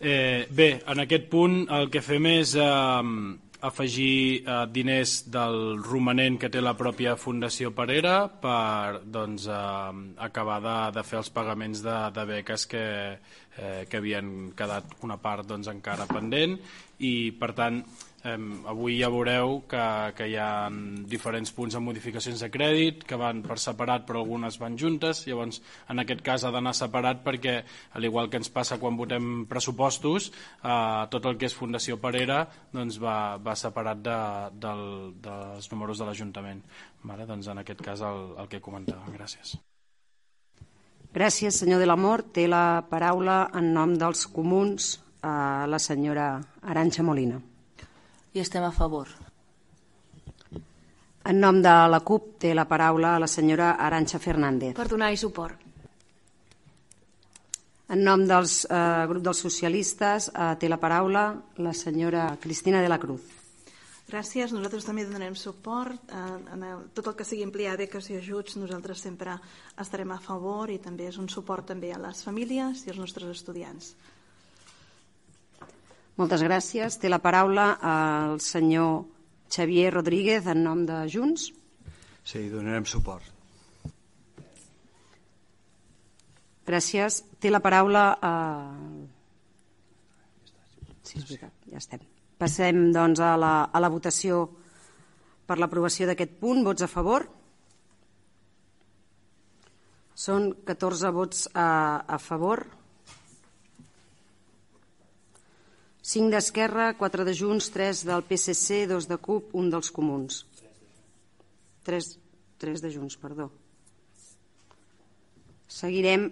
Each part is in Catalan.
Eh, bé, en aquest punt el que fem és eh, afegir eh, diners del romanent que té la pròpia Fundació Parera per doncs, eh, acabar de, de fer els pagaments de, de beques que, eh, que havien quedat una part doncs, encara pendent i per tant Eh, avui ja veureu que, que hi ha diferents punts de modificacions de crèdit que van per separat però algunes van juntes. Llavors en aquest cas ha d'anar separat perquè al igual que ens passa quan votem pressupostos eh, tot el que és Fundació Parera doncs va, va separat de, del, dels números de l'Ajuntament. Vale? doncs en aquest cas el, el que comentava gràcies. Gràcies senyor de l'Amor té la paraula en nom dels comuns eh, la senyora Aranxa Molina i estem a favor. En nom de la CUP té la paraula la senyora Aranxa Fernández. Per donar-hi suport. En nom dels eh, grup dels socialistes eh, té la paraula la senyora Cristina de la Cruz. Gràcies. Nosaltres també donarem suport a, a tot el que sigui ampliar beques i ajuts. Nosaltres sempre estarem a favor i també és un suport també a les famílies i als nostres estudiants. Moltes gràcies. Té la paraula el senyor Xavier Rodríguez en nom de Junts. Sí, donarem suport. Gràcies. Té la paraula... Eh... Sí, és veritat, ja estem. Passem doncs a la, a la votació per l'aprovació d'aquest punt. Vots a favor? Són 14 vots a, a favor. 5 d'Esquerra, 4 de Junts, 3 del PSC, 2 de CUP, 1 dels Comuns. 3, 3 de Junts, perdó. Seguirem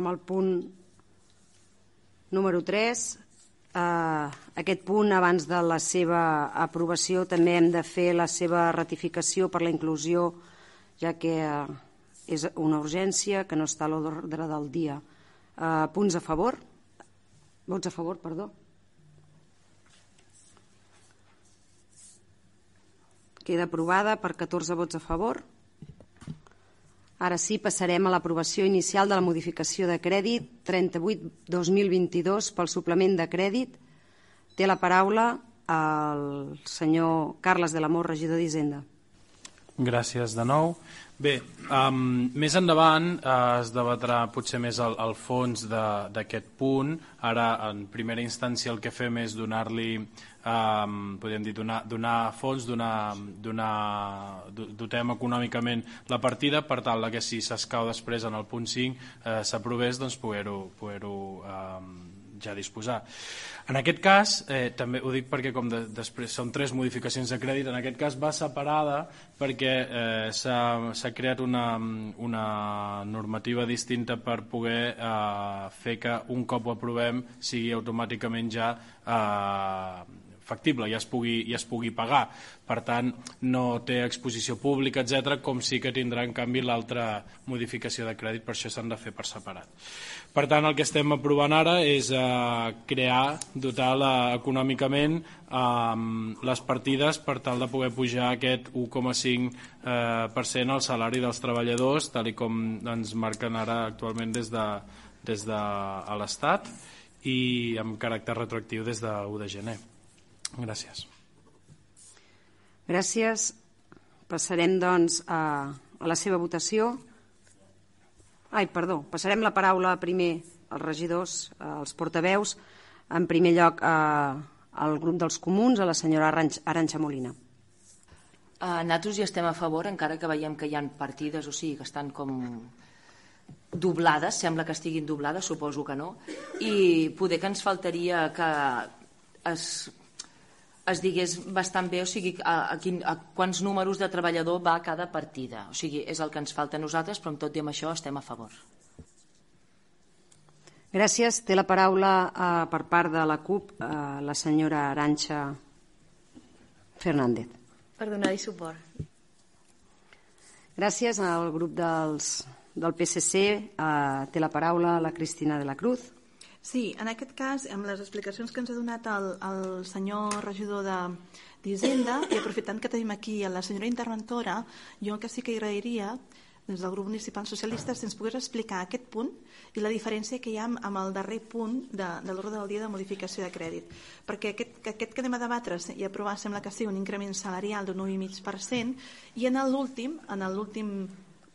amb el punt número 3. Uh, eh, aquest punt, abans de la seva aprovació, també hem de fer la seva ratificació per la inclusió, ja que uh, és una urgència que no està a l'ordre del dia. Uh, punts a favor? Vots a favor, perdó. Queda aprovada per 14 vots a favor. Ara sí, passarem a l'aprovació inicial de la modificació de crèdit 38-2022 pel suplement de crèdit. Té la paraula el senyor Carles de l'Amor, regidor d'Hisenda. Gràcies de nou. Bé, um, més endavant uh, es debatrà potser més el, el fons d'aquest punt. Ara, en primera instància, el que fem és donar-li, um, podríem dir, donar, donar fons, donar, donar, dotem econòmicament la partida per tal que si s'escau després en el punt 5 uh, s'aprovés, doncs poder-ho poder, -ho, um, ja disposar. En aquest cas, eh, també ho dic perquè com de, després són tres modificacions de crèdit, en aquest cas va separada perquè eh, s'ha creat una, una normativa distinta per poder eh, fer que un cop ho aprovem sigui automàticament ja eh, factible i es pugui, i es pugui pagar. Per tant, no té exposició pública, etc, com sí que tindrà en canvi l'altra modificació de crèdit, per això s'han de fer per separat. Per tant, el que estem aprovant ara és eh, crear, dotar -la econòmicament eh, les partides per tal de poder pujar aquest 1,5% eh, al salari dels treballadors, tal i com ens marquen ara actualment des de, des de l'Estat i amb caràcter retroactiu des de 1 de gener. Gràcies. Gràcies. Passarem, doncs, a, a la seva votació. Ai, perdó, passarem la paraula primer als regidors, als portaveus. En primer lloc, al grup dels comuns, a la senyora Aranxa Molina. Uh, nosaltres hi estem a favor, encara que veiem que hi ha partides, o sigui, que estan com doblades, sembla que estiguin doblades, suposo que no, i poder que ens faltaria que es es digués bastant bé, o sigui, a, a, quin, a quants números de treballador va a cada partida. O sigui, és el que ens falta a nosaltres, però amb tot i amb això estem a favor. Gràcies. Té la paraula eh, per part de la CUP eh, la senyora Aranxa Fernández. Per donar-hi suport. Gràcies al grup dels, del PSC. Eh, té la paraula la Cristina de la Cruz. Sí, en aquest cas, amb les explicacions que ens ha donat el, el senyor regidor d'Hisenda, i aprofitant que tenim aquí la senyora interventora, jo que sí que agrairia des del grup municipal socialista, si ens pogués explicar aquest punt i la diferència que hi ha amb el darrer punt de, de l'ordre del dia de modificació de crèdit. Perquè aquest, aquest que anem a debatre i aprovar sembla que sigui un increment salarial d'un 9,5% i en l'últim, en l'últim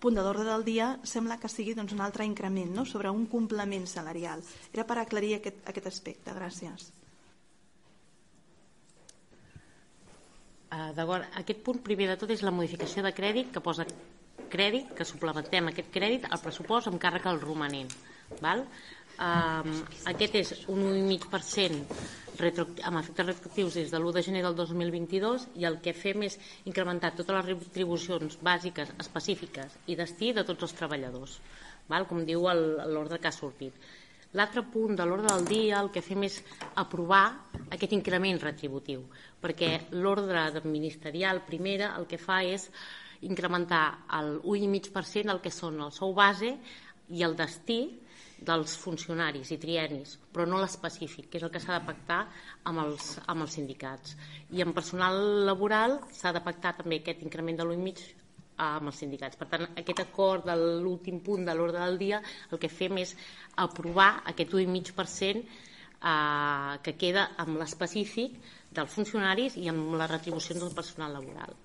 punt de del dia sembla que sigui doncs, un altre increment no? sobre un complement salarial. Era per aclarir aquest, aquest aspecte. Gràcies. Uh, D'acord, aquest punt primer de tot és la modificació de crèdit que posa crèdit, que suplementem aquest crèdit al pressupost amb càrrec al romanent. Val? Um, aquest és un 1,5% amb efectes retroactius des de l'1 de gener del 2022 i el que fem és incrementar totes les retribucions bàsiques, específiques i destí de tots els treballadors, val? com diu l'ordre que ha sortit. L'altre punt de l'ordre del dia el que fem és aprovar aquest increment retributiu, perquè l'ordre ministerial primera el que fa és incrementar el 1,5% el que són el sou base i el destí dels funcionaris i trienis, però no l'específic, que és el que s'ha de pactar amb els, amb els sindicats. I en personal laboral s'ha de pactar també aquest increment de l'1,5 amb els sindicats. Per tant, aquest acord de l'últim punt de l'ordre del dia el que fem és aprovar aquest 1,5% eh, que queda amb l'específic dels funcionaris i amb les retribucions del personal laboral.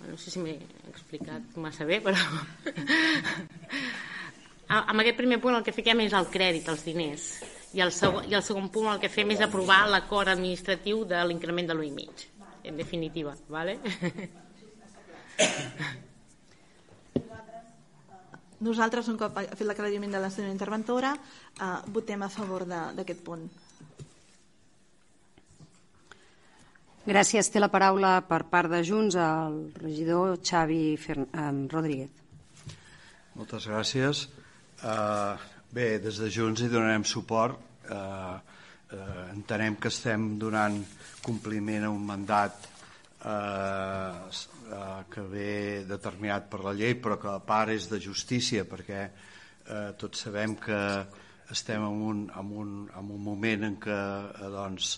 No sé si m'he explicat massa bé, però... amb aquest primer punt el que fiquem és el crèdit, els diners. I el, segon, i el segon punt el que fem és aprovar l'acord administratiu de l'increment de l'1,5, en definitiva. ¿vale? Nosaltres, un cop ha fet l'aclariment de la senyora interventora, eh, votem a favor d'aquest punt. Gràcies. Té la paraula per part de Junts el regidor Xavi Fern Rodríguez. Moltes gràcies. Uh, bé, des de Junts hi donarem suport. Uh, uh, entenem que estem donant compliment a un mandat uh, eh, que ve determinat per la llei però que a part és de justícia perquè eh, tots sabem que estem en un, en un, en un moment en què eh, doncs,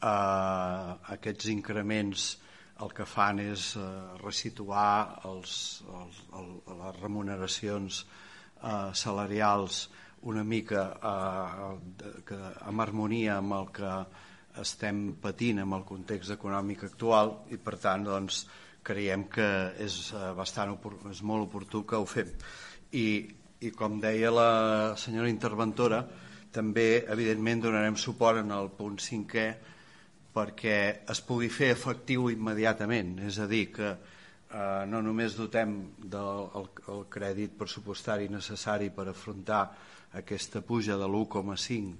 eh, aquests increments el que fan és eh, resituar els, els, el, les remuneracions eh, salarials una mica eh, que, en harmonia amb el que estem patint amb el context econòmic actual i per tant doncs, creiem que és, eh, bastant, és molt oportú que ho fem. I, i com deia la senyora interventora, també evidentment donarem suport en el punt cinquè perquè es pugui fer efectiu immediatament, és a dir, que eh, no només dotem del el, crèdit pressupostari necessari per afrontar aquesta puja de l'1,5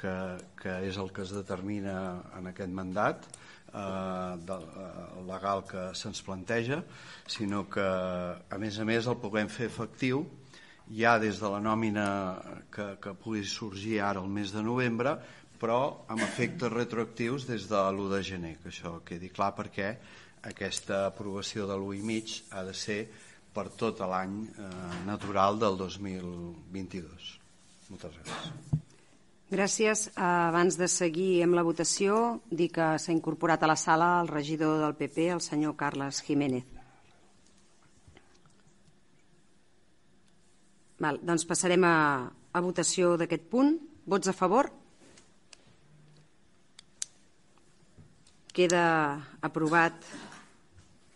que, que és el que es determina en aquest mandat, eh, de, eh, legal que se'ns planteja, sinó que, a més a més, el puguem fer efectiu ja des de la nòmina que, que pugui sorgir ara el mes de novembre, però amb efectes retroactius des de l'1 de gener, que això quedi clar perquè aquesta aprovació de l'1,5 ha de ser per tot l'any eh, natural del 2022. Moltes gràcies. Gràcies. Abans de seguir amb la votació, dir que s'ha incorporat a la sala el regidor del PP, el senyor Carles Jiménez. Val, doncs passarem a, a votació d'aquest punt. Vots a favor? Queda aprovat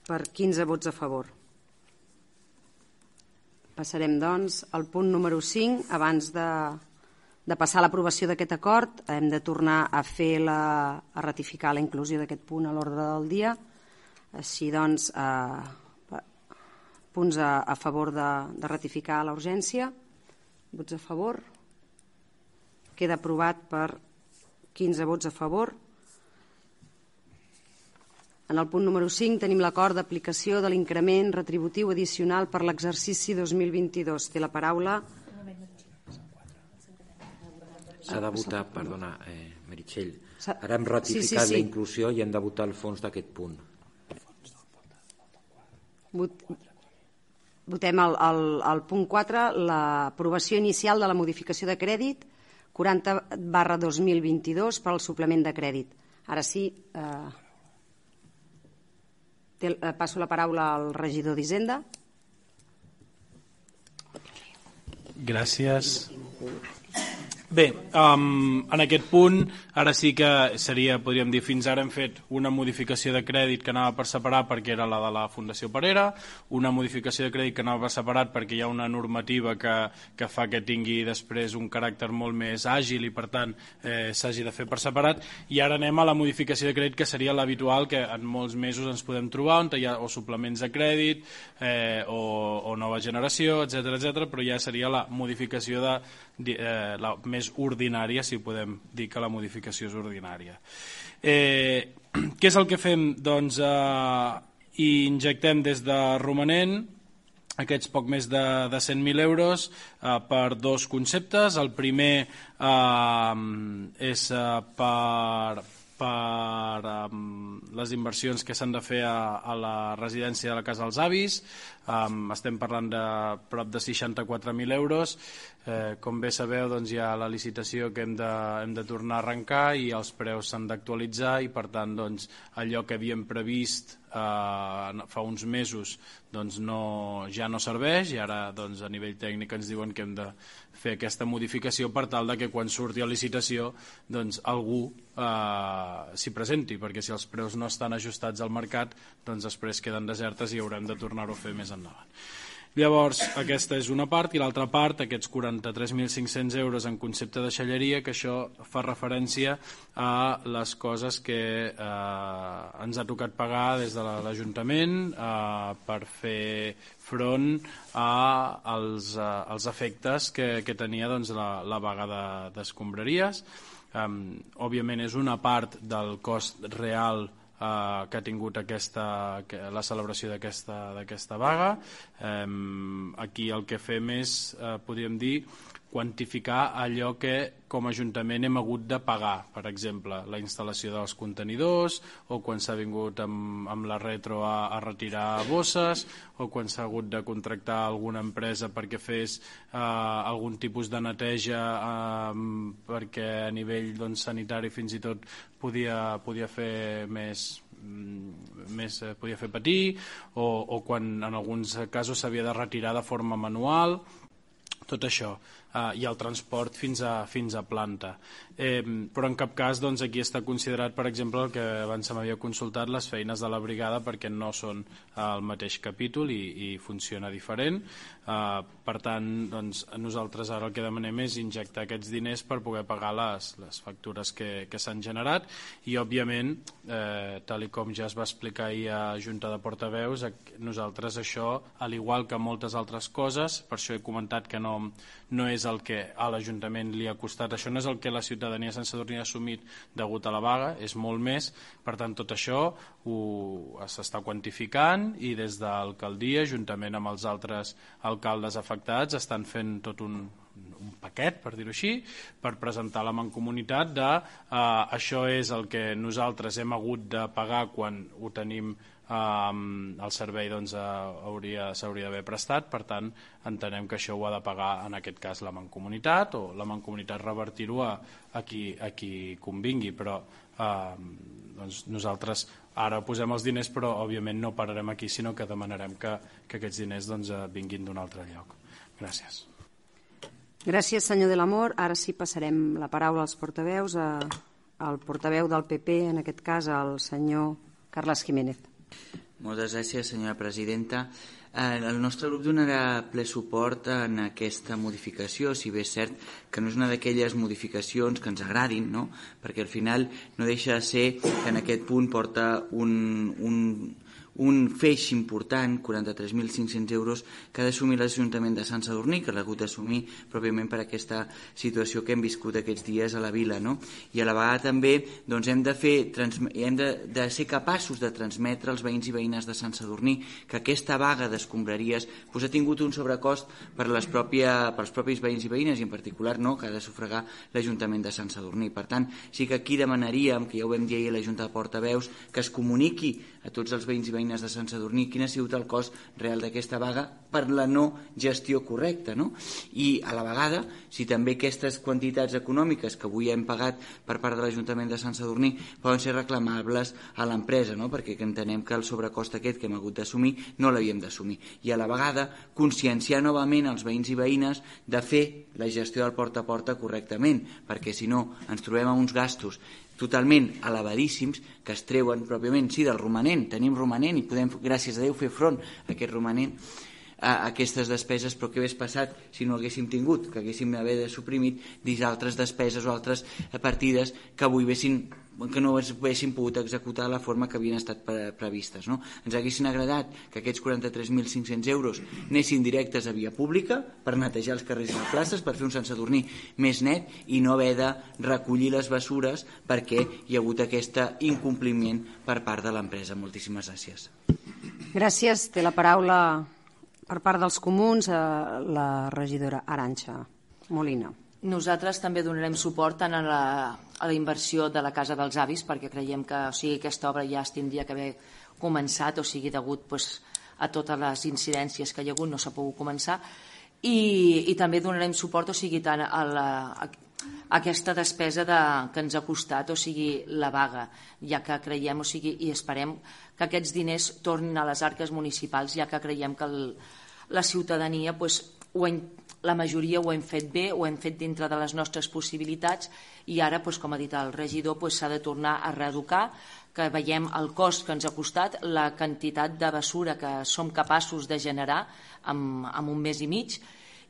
per 15 vots a favor. Passarem, doncs, al punt número 5, abans de de passar l'aprovació d'aquest acord, hem de tornar a fer la, a ratificar la inclusió d'aquest punt a l'ordre del dia. Així doncs, eh, punts a, a favor de, de ratificar la urgència. Vots a favor. Queda aprovat per 15 vots a favor. En el punt número 5 tenim l'acord d'aplicació de l'increment retributiu addicional per l'exercici 2022. Té la paraula S'ha de votar, perdona, eh, Meritxell. Ara hem ratificat sí, sí, sí. la inclusió i hem de votar el fons d'aquest punt. Vot, votem el, el, el punt 4, l'aprovació inicial de la modificació de crèdit 40 barra 2022 per al suplement de crèdit. Ara sí, eh, eh, Eh, passo la paraula al regidor d'Hisenda. Gràcies. Bé, um, en aquest punt, ara sí que seria, podríem dir, fins ara hem fet una modificació de crèdit que anava per separar perquè era la de la Fundació Parera, una modificació de crèdit que anava per separat perquè hi ha una normativa que, que fa que tingui després un caràcter molt més àgil i per tant eh, s'hagi de fer per separat, i ara anem a la modificació de crèdit que seria l'habitual que en molts mesos ens podem trobar, on hi ha o suplements de crèdit eh, o, o nova generació, etc etc, però ja seria la modificació de, eh, la més ordinària, si podem dir que la modificació és ordinària. Eh, què és el que fem? Doncs eh, injectem des de romanent aquests poc més de, de 100.000 euros eh, per dos conceptes. El primer eh, és eh, per, per um, les inversions que s'han de fer a, a la residència de la Casa dels Avis. Um, estem parlant de prop de 64.000 euros. Eh, com bé sabeu, doncs, hi ha la licitació que hem de, hem de tornar a arrencar i els preus s'han d'actualitzar i, per tant, doncs, allò que havíem previst eh, fa uns mesos doncs no, ja no serveix i ara doncs, a nivell tècnic ens diuen que hem de fer aquesta modificació per tal de que quan surti a licitació doncs, algú eh, s'hi presenti, perquè si els preus no estan ajustats al mercat, doncs després queden desertes i haurem de tornar-ho a fer més endavant. Llavors, aquesta és una part, i l'altra part, aquests 43.500 euros en concepte de xalleria, que això fa referència a les coses que eh, ens ha tocat pagar des de l'Ajuntament eh, per fer front a els, a, eh, als efectes que, que tenia doncs, la, la vaga d'escombraries. De, um, òbviament és una part del cost real eh, que ha tingut aquesta, la celebració d'aquesta vaga. Eh, aquí el que fem és, eh, podríem dir, quantificar allò que com a Ajuntament hem hagut de pagar, per exemple, la instal·lació dels contenidors o quan s'ha vingut amb, amb la retro a, a retirar bosses o quan s'ha hagut de contractar alguna empresa perquè fes eh, algun tipus de neteja eh, perquè a nivell doncs, sanitari fins i tot podia, podia fer més mm, més eh, podia fer patir o, o quan en alguns casos s'havia de retirar de forma manual. Tot això eh, i el transport fins a, fins a planta. Eh, però en cap cas doncs, aquí està considerat, per exemple, el que abans se m'havia consultat, les feines de la brigada perquè no són al mateix capítol i, i funciona diferent. Eh, per tant, doncs, nosaltres ara el que demanem és injectar aquests diners per poder pagar les, les factures que, que s'han generat i, òbviament, eh, tal i com ja es va explicar ahir a Junta de Portaveus, nosaltres això, al igual que moltes altres coses, per això he comentat que no, no és el que a l'Ajuntament li ha costat, això no és el que la ciutadania sense dormir ha assumit degut a la vaga, és molt més, per tant tot això s'està quantificant i des de l'alcaldia, juntament amb els altres alcaldes afectats, estan fent tot un, un paquet, per dir-ho així, per presentar la Mancomunitat de eh, això és el que nosaltres hem hagut de pagar quan ho tenim um, el servei doncs, s'hauria doncs, d'haver prestat, per tant entenem que això ho ha de pagar en aquest cas la Mancomunitat o la Mancomunitat revertir-ho a, a, qui, a qui convingui, però um, doncs nosaltres ara posem els diners però òbviament no pararem aquí sinó que demanarem que, que aquests diners doncs, eh, vinguin d'un altre lloc. Gràcies. Gràcies, senyor de l'Amor. Ara sí passarem la paraula als portaveus, a, al portaveu del PP, en aquest cas, al senyor Carles Jiménez. Moltes gràcies, senyora presidenta. Eh, el nostre grup donarà ple suport en aquesta modificació, si bé és cert que no és una d'aquelles modificacions que ens agradin, no? perquè al final no deixa de ser que en aquest punt porta un, un, un feix important, 43.500 euros, que ha d'assumir l'Ajuntament de Sant Sadurní, que l'ha hagut d'assumir pròpiament per aquesta situació que hem viscut aquests dies a la vila. No? I a la vegada també doncs, hem, de, fer, hem de, de ser capaços de transmetre als veïns i veïnes de Sant Sadurní que aquesta vaga d'escombraries pues, ha tingut un sobrecost per les pròpia, pels propis veïns i veïnes i en particular no, que ha de sufragar l'Ajuntament de Sant Sadurní. Per tant, sí que aquí demanaríem, que ja ho vam dir ahir a la Junta de Portaveus, que es comuniqui a tots els veïns i veïnes veïnes de Sant Sadurní, quin ha sigut el cost real d'aquesta vaga per la no gestió correcta. No? I a la vegada, si també aquestes quantitats econòmiques que avui hem pagat per part de l'Ajuntament de Sant Sadurní poden ser reclamables a l'empresa, no? perquè entenem que el sobrecost aquest que hem hagut d'assumir no l'havíem d'assumir. I a la vegada conscienciar novament els veïns i veïnes de fer la gestió del porta a porta correctament, perquè si no ens trobem amb uns gastos totalment elevadíssims que es treuen pròpiament, sí, del romanent, tenim romanent i podem, gràcies a Déu, fer front a aquest romanent, a aquestes despeses, però què hagués passat si no haguéssim tingut, que haguéssim d'haver de suprimit dins altres despeses o altres partides que avui vessin que no es haguessin pogut executar de la forma que havien estat pre previstes. No? Ens haguessin agradat que aquests 43.500 euros anessin directes a via pública per netejar els carrers i les places, per fer un Sant Sadurní més net i no haver de recollir les bessures perquè hi ha hagut aquest incompliment per part de l'empresa. Moltíssimes gràcies. Gràcies. Té la paraula per part dels comuns la regidora Aranxa Molina. Nosaltres també donarem suport tant a la, a la inversió de la Casa dels Avis perquè creiem que o sigui, aquesta obra ja es tindria que haver començat, o sigui, degut pues, a totes les incidències que hi ha hagut no s'ha pogut començar i, i també donarem suport o sigui, tant a, la, a aquesta despesa de, que ens ha costat, o sigui, la vaga, ja que creiem, o sigui, i esperem que aquests diners tornin a les arques municipals, ja que creiem que el, la ciutadania pues, ho ha la majoria ho hem fet bé, ho hem fet dintre de les nostres possibilitats i ara, doncs, com ha dit el regidor, s'ha doncs, de tornar a reeducar, que veiem el cost que ens ha costat, la quantitat de bessura que som capaços de generar en, en un mes i mig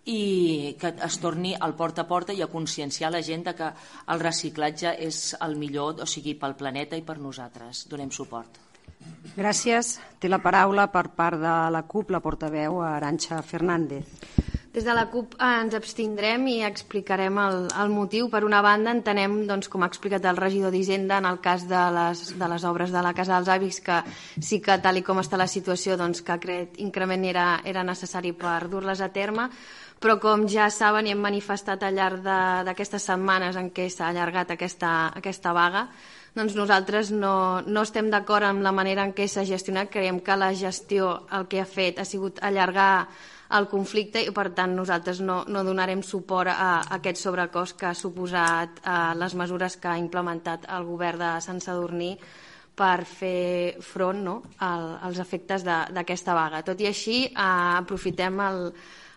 i que es torni al porta a porta i a conscienciar la gent de que el reciclatge és el millor, o sigui, pel planeta i per nosaltres. Donem suport. Gràcies. Té la paraula per part de la CUP la portaveu Aranxa Fernández. Des de la CUP eh, ens abstindrem i explicarem el, el motiu. Per una banda, entenem, doncs, com ha explicat el regidor d'Hisenda, en el cas de les, de les obres de la Casa dels Avis, que sí que, tal i com està la situació, doncs, que aquest increment era, era necessari per dur-les a terme, però com ja saben i hem manifestat al llarg d'aquestes setmanes en què s'ha allargat aquesta, aquesta vaga, doncs nosaltres no, no estem d'acord amb la manera en què s'ha gestionat. Creiem que la gestió el que ha fet ha sigut allargar el conflicte i per tant nosaltres no, no donarem suport a, a aquest sobrecost que ha suposat a les mesures que ha implementat el govern de Sant Sadurní per fer front no, al, als efectes d'aquesta vaga. Tot i així, eh, aprofitem el,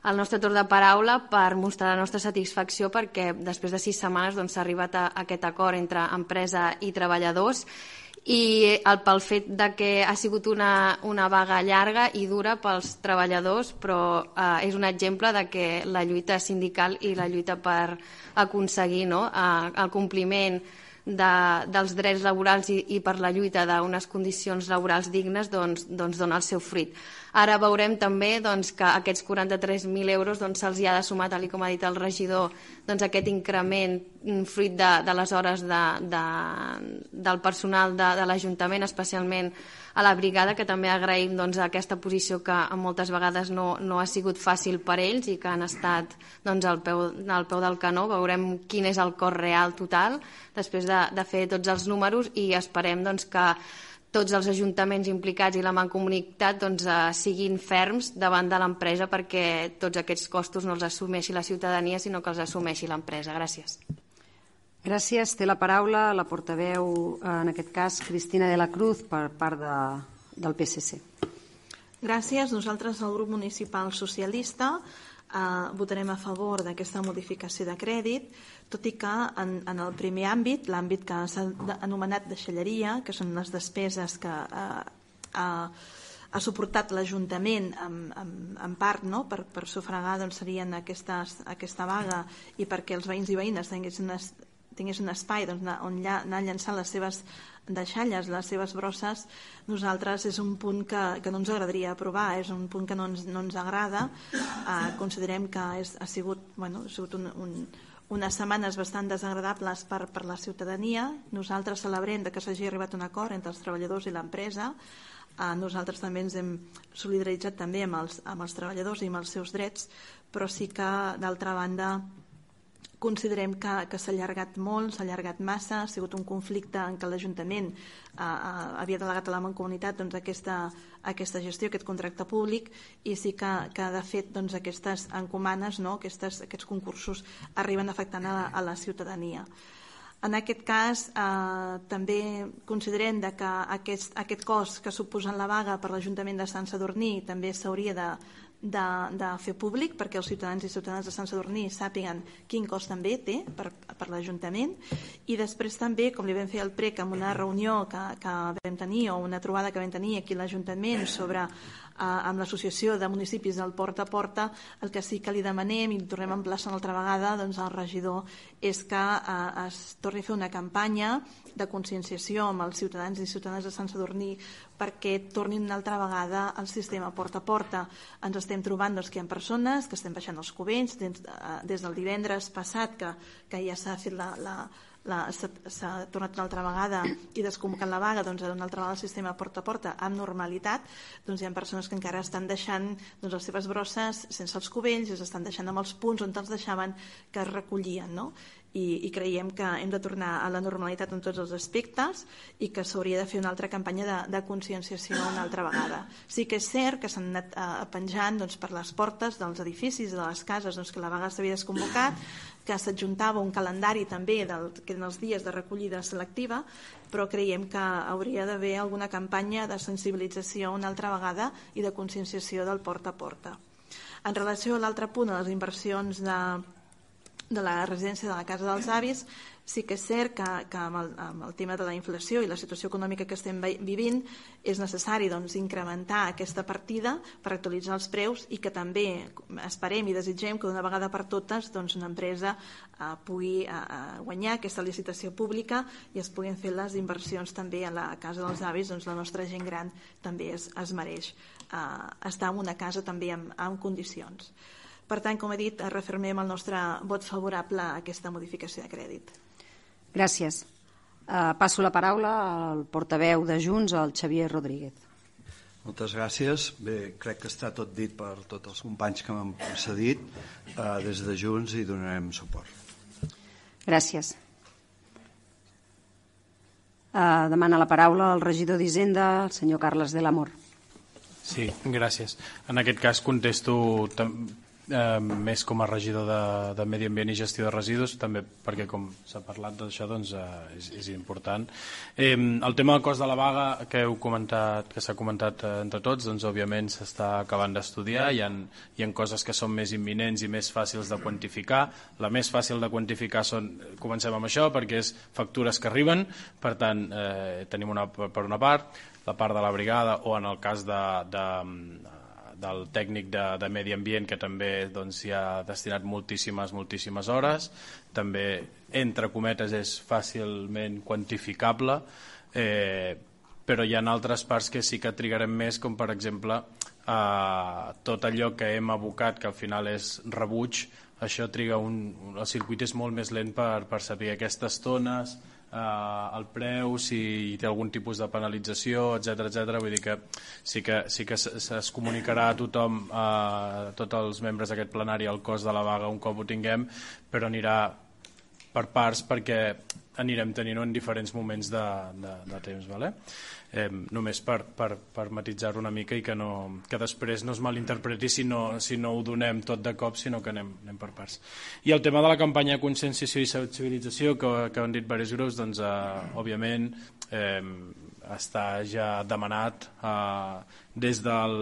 el nostre torn de paraula per mostrar la nostra satisfacció perquè després de sis setmanes doncs, s'ha doncs, arribat a, aquest acord entre empresa i treballadors i el, pel fet de que ha sigut una, una vaga llarga i dura pels treballadors, però eh, és un exemple de que la lluita sindical i la lluita per aconseguir no, eh, el compliment de, dels drets laborals i, i per la lluita d'unes condicions laborals dignes doncs, doncs dona el seu fruit. Ara veurem també doncs, que aquests 43.000 euros doncs, se'ls ha de sumar, tal com ha dit el regidor, doncs, aquest increment mm, fruit de, de les hores de, de, del personal de, de l'Ajuntament, especialment a la brigada, que també agraïm doncs, aquesta posició que moltes vegades no, no ha sigut fàcil per ells i que han estat doncs, al, peu, al peu del canó. Veurem quin és el cost real total després de, de fer tots els números i esperem doncs, que tots els ajuntaments implicats i la mancomunitat doncs, eh, siguin ferms davant de l'empresa perquè tots aquests costos no els assumeixi la ciutadania, sinó que els assumeixi l'empresa. Gràcies. Gràcies. Té la paraula la portaveu, en aquest cas, Cristina de la Cruz, per part de, del PSC. Gràcies. Nosaltres, el grup municipal socialista, eh, votarem a favor d'aquesta modificació de crèdit, tot i que en, en el primer àmbit, l'àmbit que s'ha anomenat deixalleria, que són les despeses que eh, eh, ha suportat l'Ajuntament en, en, en part no? per, per sufragar doncs, serien aquestes, aquesta vaga i perquè els veïns i veïnes tinguessin, tingués un espai doncs, on anar llançant les seves deixalles, les seves brosses, nosaltres és un punt que, que no ens agradaria aprovar, és un punt que no ens, no ens agrada. Eh, considerem que és, ha sigut, bueno, ha sigut un, un, unes setmanes bastant desagradables per, per la ciutadania. Nosaltres celebrem que s'hagi arribat un acord entre els treballadors i l'empresa. Eh, nosaltres també ens hem solidaritzat també amb els, amb els treballadors i amb els seus drets, però sí que, d'altra banda, considerem que, que s'ha allargat molt, s'ha allargat massa, ha sigut un conflicte en què l'Ajuntament eh, eh, havia delegat a la Mancomunitat doncs, aquesta, aquesta gestió, aquest contracte públic, i sí que, que de fet doncs, aquestes encomanes, no, aquestes, aquests concursos arriben afectant a la, a la ciutadania. En aquest cas, eh, també considerem de que aquest, aquest cost que suposa la vaga per l'Ajuntament de Sant Sadurní també s'hauria de, de, de fer públic perquè els ciutadans i ciutadanes de Sant Sadurní sàpiguen quin cost també té per, per l'Ajuntament. I després també, com li vam fer al PREC amb una reunió que, que vam tenir o una trobada que vam tenir aquí a l'Ajuntament sobre amb l'Associació de Municipis del Porta a Porta, el que sí que li demanem i tornem a emplaçar una altra vegada doncs, al regidor és que eh, es torni a fer una campanya de conscienciació amb els ciutadans i ciutadanes de Sant Sadurní perquè tornin una altra vegada al sistema porta a porta. Ens estem trobant doncs, que hi ha persones que estem baixant els cubells des, eh, des del divendres passat que, que ja s'ha fet la, la, s'ha tornat una altra vegada i desconvocant la vaga doncs, una altra vegada el sistema porta a porta amb normalitat doncs hi ha persones que encara estan deixant doncs, les seves brosses sense els cubells i estan deixant amb els punts on els deixaven que es recollien no? I, i creiem que hem de tornar a la normalitat en tots els aspectes i que s'hauria de fer una altra campanya de, de conscienciació una altra vegada. Sí que és cert que s'han anat eh, penjant doncs, per les portes dels edificis, de les cases, doncs, que la vaga s'havia desconvocat, que s'adjuntava un calendari també del, que eren els dies de recollida selectiva, però creiem que hauria d'haver alguna campanya de sensibilització una altra vegada i de conscienciació del porta a porta. En relació a l'altre punt, a les inversions de, de la residència de la Casa dels Avis, sí que és cert que, que amb, el, amb el tema de la inflació i la situació econòmica que estem vivint és necessari doncs, incrementar aquesta partida per actualitzar els preus i que també esperem i desitgem que d'una vegada per totes doncs, una empresa eh, pugui eh, guanyar aquesta licitació pública i es puguin fer les inversions també a la Casa dels Avis, doncs la nostra gent gran també es, es mereix eh, estar en una casa també en, en condicions. Per tant, com he dit, refermem el nostre vot favorable a aquesta modificació de crèdit. Gràcies. Uh, passo la paraula al portaveu de Junts, al Xavier Rodríguez. Moltes gràcies. Bé, crec que està tot dit per tots els companys que m'han precedit. Uh, des de Junts hi donarem suport. Gràcies. Uh, demana la paraula al regidor d'Hisenda, el senyor Carles de l'Amor. Sí, gràcies. En aquest cas contesto eh, més com a regidor de, de Medi Ambient i Gestió de Residus, també perquè com s'ha parlat d'això doncs, eh, és, és important. Eh, el tema del cost de la vaga que heu comentat, que s'ha comentat eh, entre tots, doncs òbviament s'està acabant d'estudiar, hi, hi ha coses que són més imminents i més fàcils de quantificar. La més fàcil de quantificar són, comencem amb això, perquè és factures que arriben, per tant eh, tenim una, per una part, la part de la brigada o en el cas de, de del tècnic de, de medi ambient que també doncs, hi ha destinat moltíssimes, moltíssimes hores. També, entre cometes, és fàcilment quantificable, eh, però hi ha altres parts que sí que trigarem més, com per exemple eh, tot allò que hem abocat, que al final és rebuig, això triga un, el circuit és molt més lent per, per saber aquestes tones, eh, el preu, si té algun tipus de penalització, etc etc. Vull dir que sí que, sí que es comunicarà a tothom, a tots els membres d'aquest plenari, el cost de la vaga un cop ho tinguem, però anirà per parts perquè anirem tenint en diferents moments de, de, de temps. Vale? Eh, només per, per, per matitzar una mica i que, no, que després no es malinterpreti si no, si no ho donem tot de cop, sinó que anem, anem per parts. I el tema de la campanya de conscienciació i sensibilització que, que han dit diversos grups, doncs, eh, òbviament, eh, està ja demanat eh, des del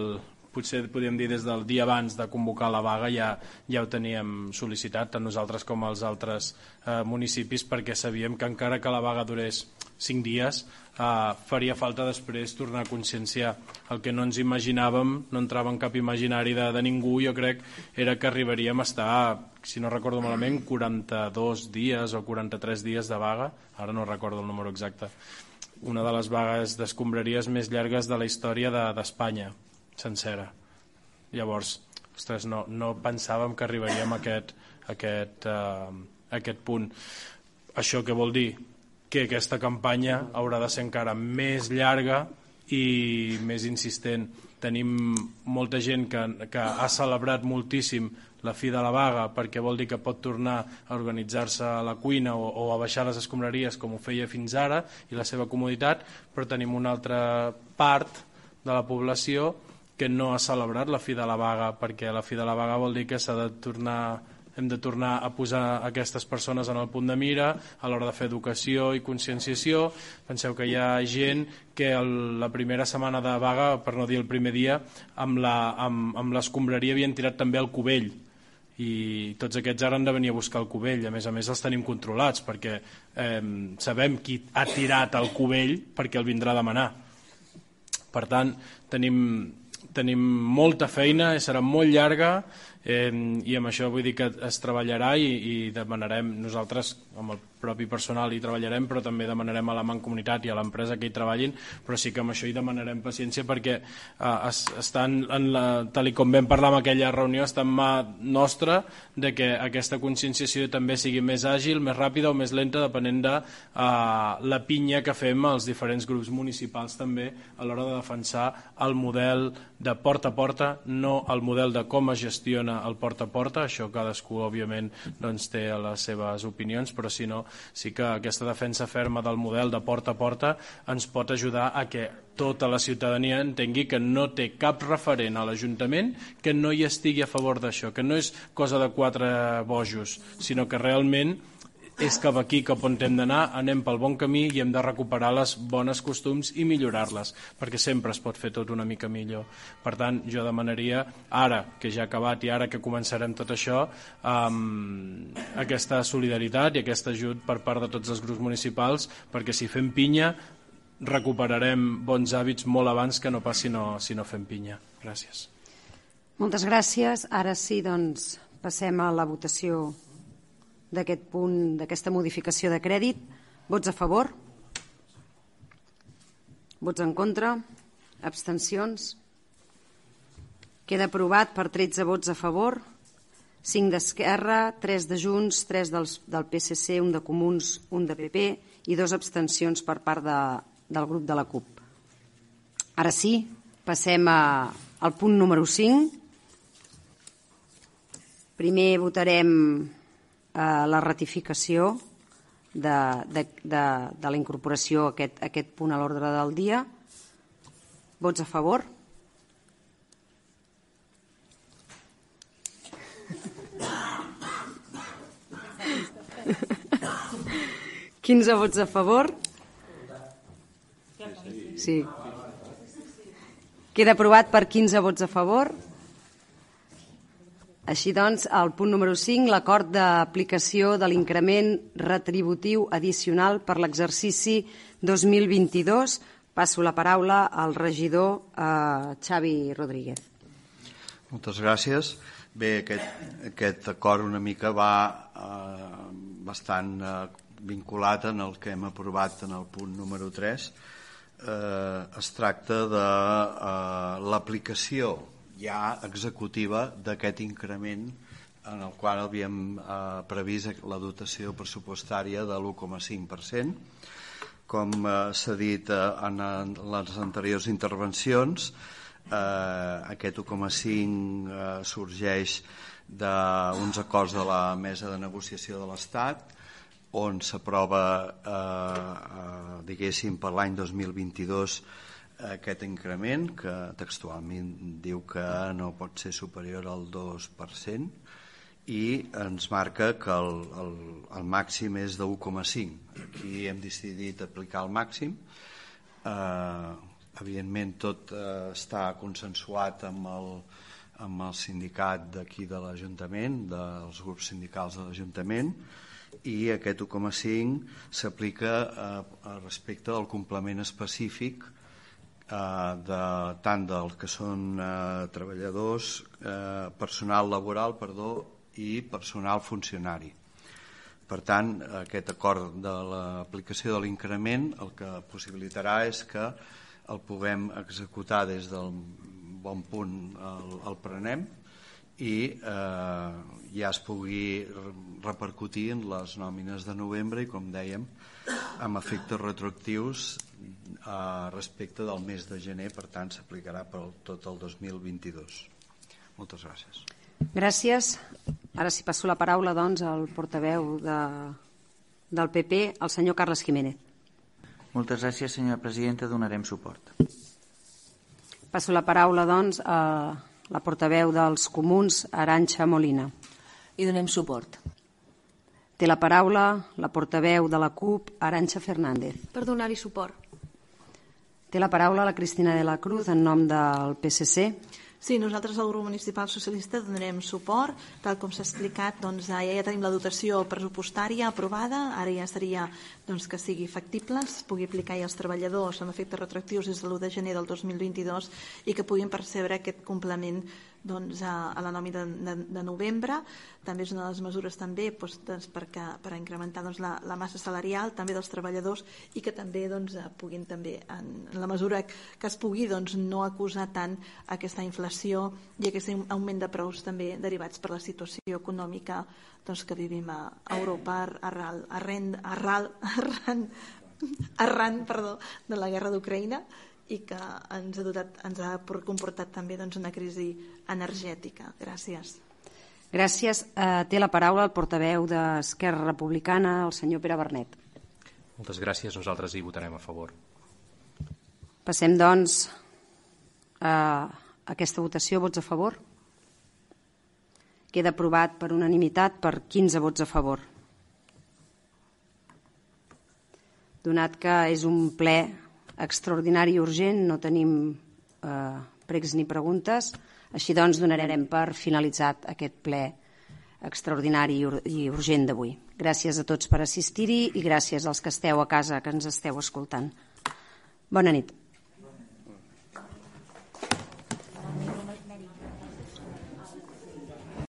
potser podríem dir des del dia abans de convocar la vaga ja, ja ho teníem sol·licitat tant nosaltres com els altres eh, municipis perquè sabíem que encara que la vaga durés 5 dies eh, faria falta després tornar a conscienciar el que no ens imaginàvem no entrava en cap imaginari de, de ningú jo crec era que arribaríem a estar si no recordo malament 42 dies o 43 dies de vaga ara no recordo el número exacte. Una de les vagues d'escombraries més llargues de la història d'Espanya. de, sencera. Llavors, ostres, no, no pensàvem que arribaríem a aquest, a aquest, uh, a aquest punt. Això què vol dir? Que aquesta campanya haurà de ser encara més llarga i més insistent. Tenim molta gent que, que ha celebrat moltíssim la fi de la vaga perquè vol dir que pot tornar a organitzar-se a la cuina o, o a baixar les escombraries com ho feia fins ara i la seva comoditat, però tenim una altra part de la població que no ha celebrat la fi de la vaga perquè la fi de la vaga vol dir que s'ha de tornar hem de tornar a posar aquestes persones en el punt de mira a l'hora de fer educació i conscienciació. Penseu que hi ha gent que el, la primera setmana de vaga, per no dir el primer dia, amb l'escombraria havien tirat també el cubell. I tots aquests ara han de venir a buscar el cubell. A més a més els tenim controlats perquè eh, sabem qui ha tirat el cubell perquè el vindrà a demanar. Per tant tenim, tenim molta feina serà molt llarga eh, i amb això vull dir que es treballarà i, i demanarem nosaltres amb el propi personal hi treballarem però també demanarem a la Mancomunitat i a l'empresa que hi treballin però sí que amb això hi demanarem paciència perquè eh, es, estan en la, tal com vam parlar en aquella reunió està en mà nostra de que aquesta conscienciació també sigui més àgil, més ràpida o més lenta depenent de eh, la pinya que fem als diferents grups municipals també a l'hora de defensar el model de porta a porta, no el model de com es gestiona el porta a porta, això cadascú òbviament doncs, té les seves opinions, però si no sí que aquesta defensa ferma del model de porta a porta ens pot ajudar a que tota la ciutadania entengui que no té cap referent a l'Ajuntament que no hi estigui a favor d'això, que no és cosa de quatre bojos, sinó que realment és cap aquí cap on hem d'anar, anem pel bon camí i hem de recuperar les bones costums i millorar-les, perquè sempre es pot fer tot una mica millor. Per tant, jo demanaria, ara que ja ha acabat i ara que començarem tot això, um, aquesta solidaritat i aquest ajut per part de tots els grups municipals, perquè si fem pinya recuperarem bons hàbits molt abans que no passi no, si no fem pinya. Gràcies. Moltes gràcies. Ara sí, doncs, passem a la votació d'aquest punt, d'aquesta modificació de crèdit. Vots a favor? Vots en contra? Abstencions? Queda aprovat per 13 vots a favor, 5 d'Esquerra, 3 de Junts, 3 dels, del PSC, 1 de Comuns, 1 de PP i dos abstencions per part de, del grup de la CUP. Ara sí, passem a, al punt número 5. Primer votarem eh, la ratificació de, de, de, de la incorporació a aquest, a aquest punt a l'ordre del dia. Vots a favor? Quinze vots a favor? Sí. Queda aprovat per 15 vots a favor. Així doncs, el punt número 5, l'acord d'aplicació de l'increment retributiu addicional per l'exercici 2022. Passo la paraula al regidor eh, Xavi Rodríguez. Moltes gràcies. Bé, aquest, aquest acord una mica va eh, bastant eh, vinculat en el que hem aprovat en el punt número 3. Eh, es tracta de eh, l'aplicació ja executiva d'aquest increment en el qual havíem eh, previst la dotació pressupostària de l'1,5%. Com eh, s'ha dit eh, en, en les anteriors intervencions, eh, aquest 1,5 eh, sorgeix d'uns acords de la mesa de negociació de l'Estat on s'aprova, eh, eh, diguéssim, per l'any 2022 aquest increment, que textualment diu que no pot ser superior al 2%, i ens marca que el, el, el màxim és de 1,5. Aquí hem decidit aplicar el màxim. Eh, evidentment tot eh, està consensuat amb el, amb el sindicat d'aquí de l'Ajuntament, dels grups sindicals de l'Ajuntament, i aquest 1,5 s'aplica eh, respecte al complement específic de, tant del que són eh, treballadors, eh, personal laboral perdó, i personal funcionari. Per tant, aquest acord de l'aplicació de l'increment el que possibilitarà és que el puguem executar des del bon punt el, el prenem i eh, ja es pugui repercutir en les nòmines de novembre i, com dèiem, amb efectes retroactius eh, respecte del mes de gener, per tant s'aplicarà per tot el 2022. Moltes gràcies. Gràcies. Ara si passo la paraula doncs, al portaveu de, del PP, el senyor Carles Jiménez. Moltes gràcies, senyora presidenta. Donarem suport. Passo la paraula, doncs, a la portaveu dels comuns, Aranxa Molina. I donem suport. Té la paraula la portaveu de la CUP, Aranxa Fernández. Per donar-hi suport. Té la paraula la Cristina de la Cruz en nom del PSC. Sí, nosaltres al grup municipal socialista donarem suport, tal com s'ha explicat, doncs, ja, ja tenim la dotació pressupostària aprovada, ara ja seria doncs, que sigui factible, es pugui aplicar ja als treballadors amb efectes retractius des de l'1 de gener del 2022 i que puguin percebre aquest complement doncs, a, a la nòmina de, de, de novembre. També és una de les mesures també doncs, doncs, perquè, per incrementar doncs, la, la massa salarial també dels treballadors i que també doncs, puguin també, en, la mesura que es pugui, doncs, no acusar tant aquesta inflació i aquest augment de preus també derivats per la situació econòmica doncs, que vivim a Europa arran, arran, arran, arran, arran perdó, de la guerra d'Ucraïna i que ens ha, dotat, ens ha comportat també doncs, una crisi energètica. Gràcies. Gràcies. Eh, té la paraula el portaveu d'Esquerra Republicana, el senyor Pere Bernet. Moltes gràcies. Nosaltres hi votarem a favor. Passem, doncs, a aquesta votació. Vots a favor? Queda aprovat per unanimitat per 15 vots a favor. Donat que és un ple extraordinari i urgent, no tenim eh, pregs ni preguntes. Així doncs, donarem per finalitzat aquest ple extraordinari i urgent d'avui. Gràcies a tots per assistir-hi i gràcies als que esteu a casa que ens esteu escoltant. Bona nit.